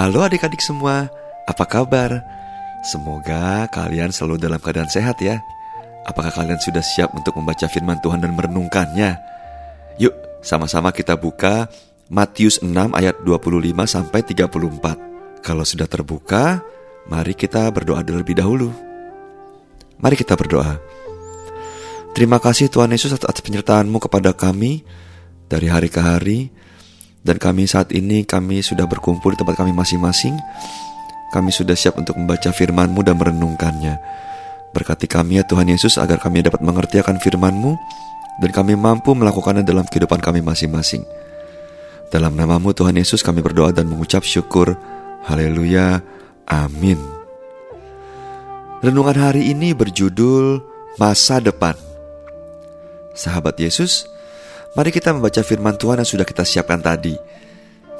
Halo adik-adik semua, apa kabar? Semoga kalian selalu dalam keadaan sehat ya. Apakah kalian sudah siap untuk membaca firman Tuhan dan merenungkannya? Yuk, sama-sama kita buka Matius 6 ayat 25 sampai 34. Kalau sudah terbuka, mari kita berdoa terlebih dahulu. Mari kita berdoa. Terima kasih Tuhan Yesus atas penyertaan-Mu kepada kami dari hari ke hari. Dan kami saat ini kami sudah berkumpul di tempat kami masing-masing. Kami sudah siap untuk membaca firman-Mu dan merenungkannya. Berkati kami ya Tuhan Yesus agar kami dapat mengerti akan firman-Mu Dan kami mampu melakukannya dalam kehidupan kami masing-masing. Dalam namamu Tuhan Yesus kami berdoa dan mengucap syukur. Haleluya. Amin. Renungan hari ini berjudul Masa Depan. Sahabat Yesus, Mari kita membaca firman Tuhan yang sudah kita siapkan tadi.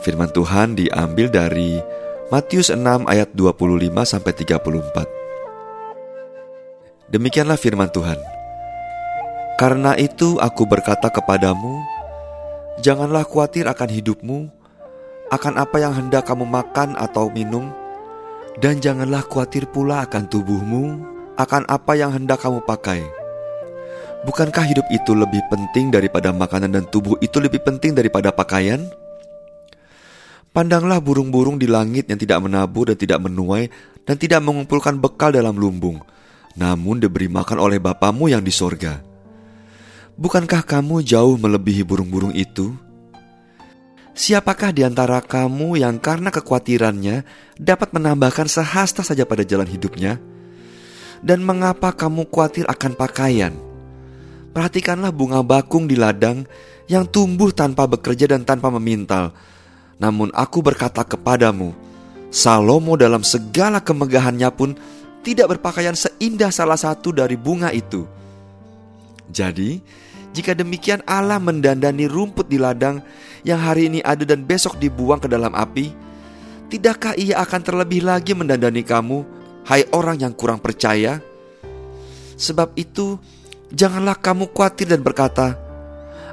Firman Tuhan diambil dari Matius 6 ayat 25 sampai 34. Demikianlah firman Tuhan. Karena itu aku berkata kepadamu, janganlah khawatir akan hidupmu, akan apa yang hendak kamu makan atau minum, dan janganlah khawatir pula akan tubuhmu, akan apa yang hendak kamu pakai Bukankah hidup itu lebih penting daripada makanan dan tubuh itu lebih penting daripada pakaian? Pandanglah burung-burung di langit yang tidak menabur dan tidak menuai dan tidak mengumpulkan bekal dalam lumbung, namun diberi makan oleh Bapamu yang di sorga. Bukankah kamu jauh melebihi burung-burung itu? Siapakah di antara kamu yang karena kekhawatirannya dapat menambahkan sehasta saja pada jalan hidupnya? Dan mengapa kamu khawatir akan pakaian? Perhatikanlah bunga bakung di ladang yang tumbuh tanpa bekerja dan tanpa memintal. Namun aku berkata kepadamu, Salomo dalam segala kemegahannya pun tidak berpakaian seindah salah satu dari bunga itu. Jadi, jika demikian Allah mendandani rumput di ladang yang hari ini ada dan besok dibuang ke dalam api, tidakkah ia akan terlebih lagi mendandani kamu, hai orang yang kurang percaya? Sebab itu, Janganlah kamu khawatir dan berkata,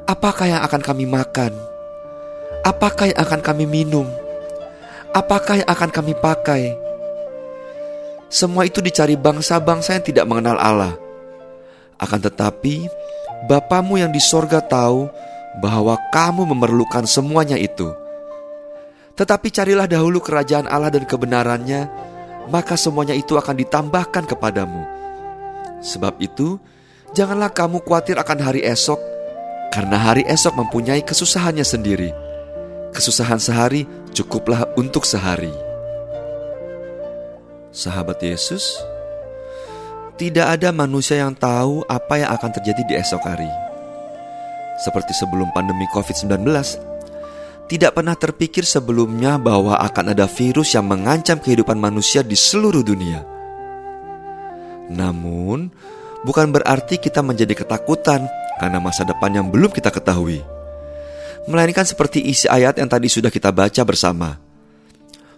"Apakah yang akan kami makan? Apakah yang akan kami minum? Apakah yang akan kami pakai?" Semua itu dicari bangsa-bangsa yang tidak mengenal Allah. Akan tetapi, Bapamu yang di sorga tahu bahwa kamu memerlukan semuanya itu. Tetapi carilah dahulu kerajaan Allah dan kebenarannya, maka semuanya itu akan ditambahkan kepadamu. Sebab itu, Janganlah kamu khawatir akan hari esok, karena hari esok mempunyai kesusahannya sendiri. Kesusahan sehari cukuplah untuk sehari. Sahabat Yesus, tidak ada manusia yang tahu apa yang akan terjadi di esok hari. Seperti sebelum pandemi COVID-19, tidak pernah terpikir sebelumnya bahwa akan ada virus yang mengancam kehidupan manusia di seluruh dunia. Namun, bukan berarti kita menjadi ketakutan karena masa depan yang belum kita ketahui. Melainkan seperti isi ayat yang tadi sudah kita baca bersama.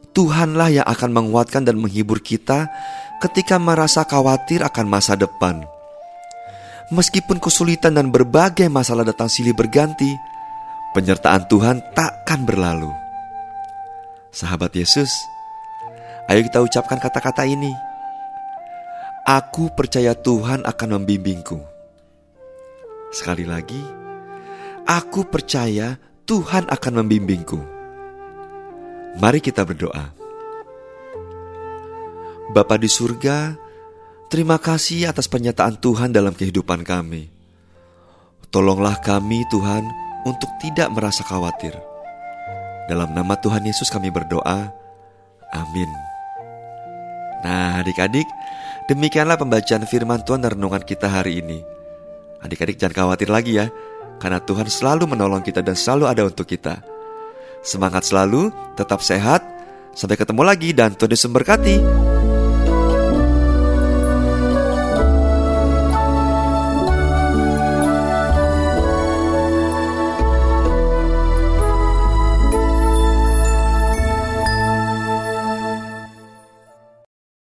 Tuhanlah yang akan menguatkan dan menghibur kita ketika merasa khawatir akan masa depan. Meskipun kesulitan dan berbagai masalah datang silih berganti, penyertaan Tuhan takkan berlalu. Sahabat Yesus, ayo kita ucapkan kata-kata ini. Aku percaya Tuhan akan membimbingku. Sekali lagi, aku percaya Tuhan akan membimbingku. Mari kita berdoa. Bapa di surga, terima kasih atas pernyataan Tuhan dalam kehidupan kami. Tolonglah kami Tuhan untuk tidak merasa khawatir. Dalam nama Tuhan Yesus kami berdoa. Amin. Nah adik-adik, Demikianlah pembacaan firman Tuhan dan renungan kita hari ini. Adik-adik jangan khawatir lagi ya, karena Tuhan selalu menolong kita dan selalu ada untuk kita. Semangat selalu, tetap sehat, sampai ketemu lagi dan Tuhan Yesus memberkati.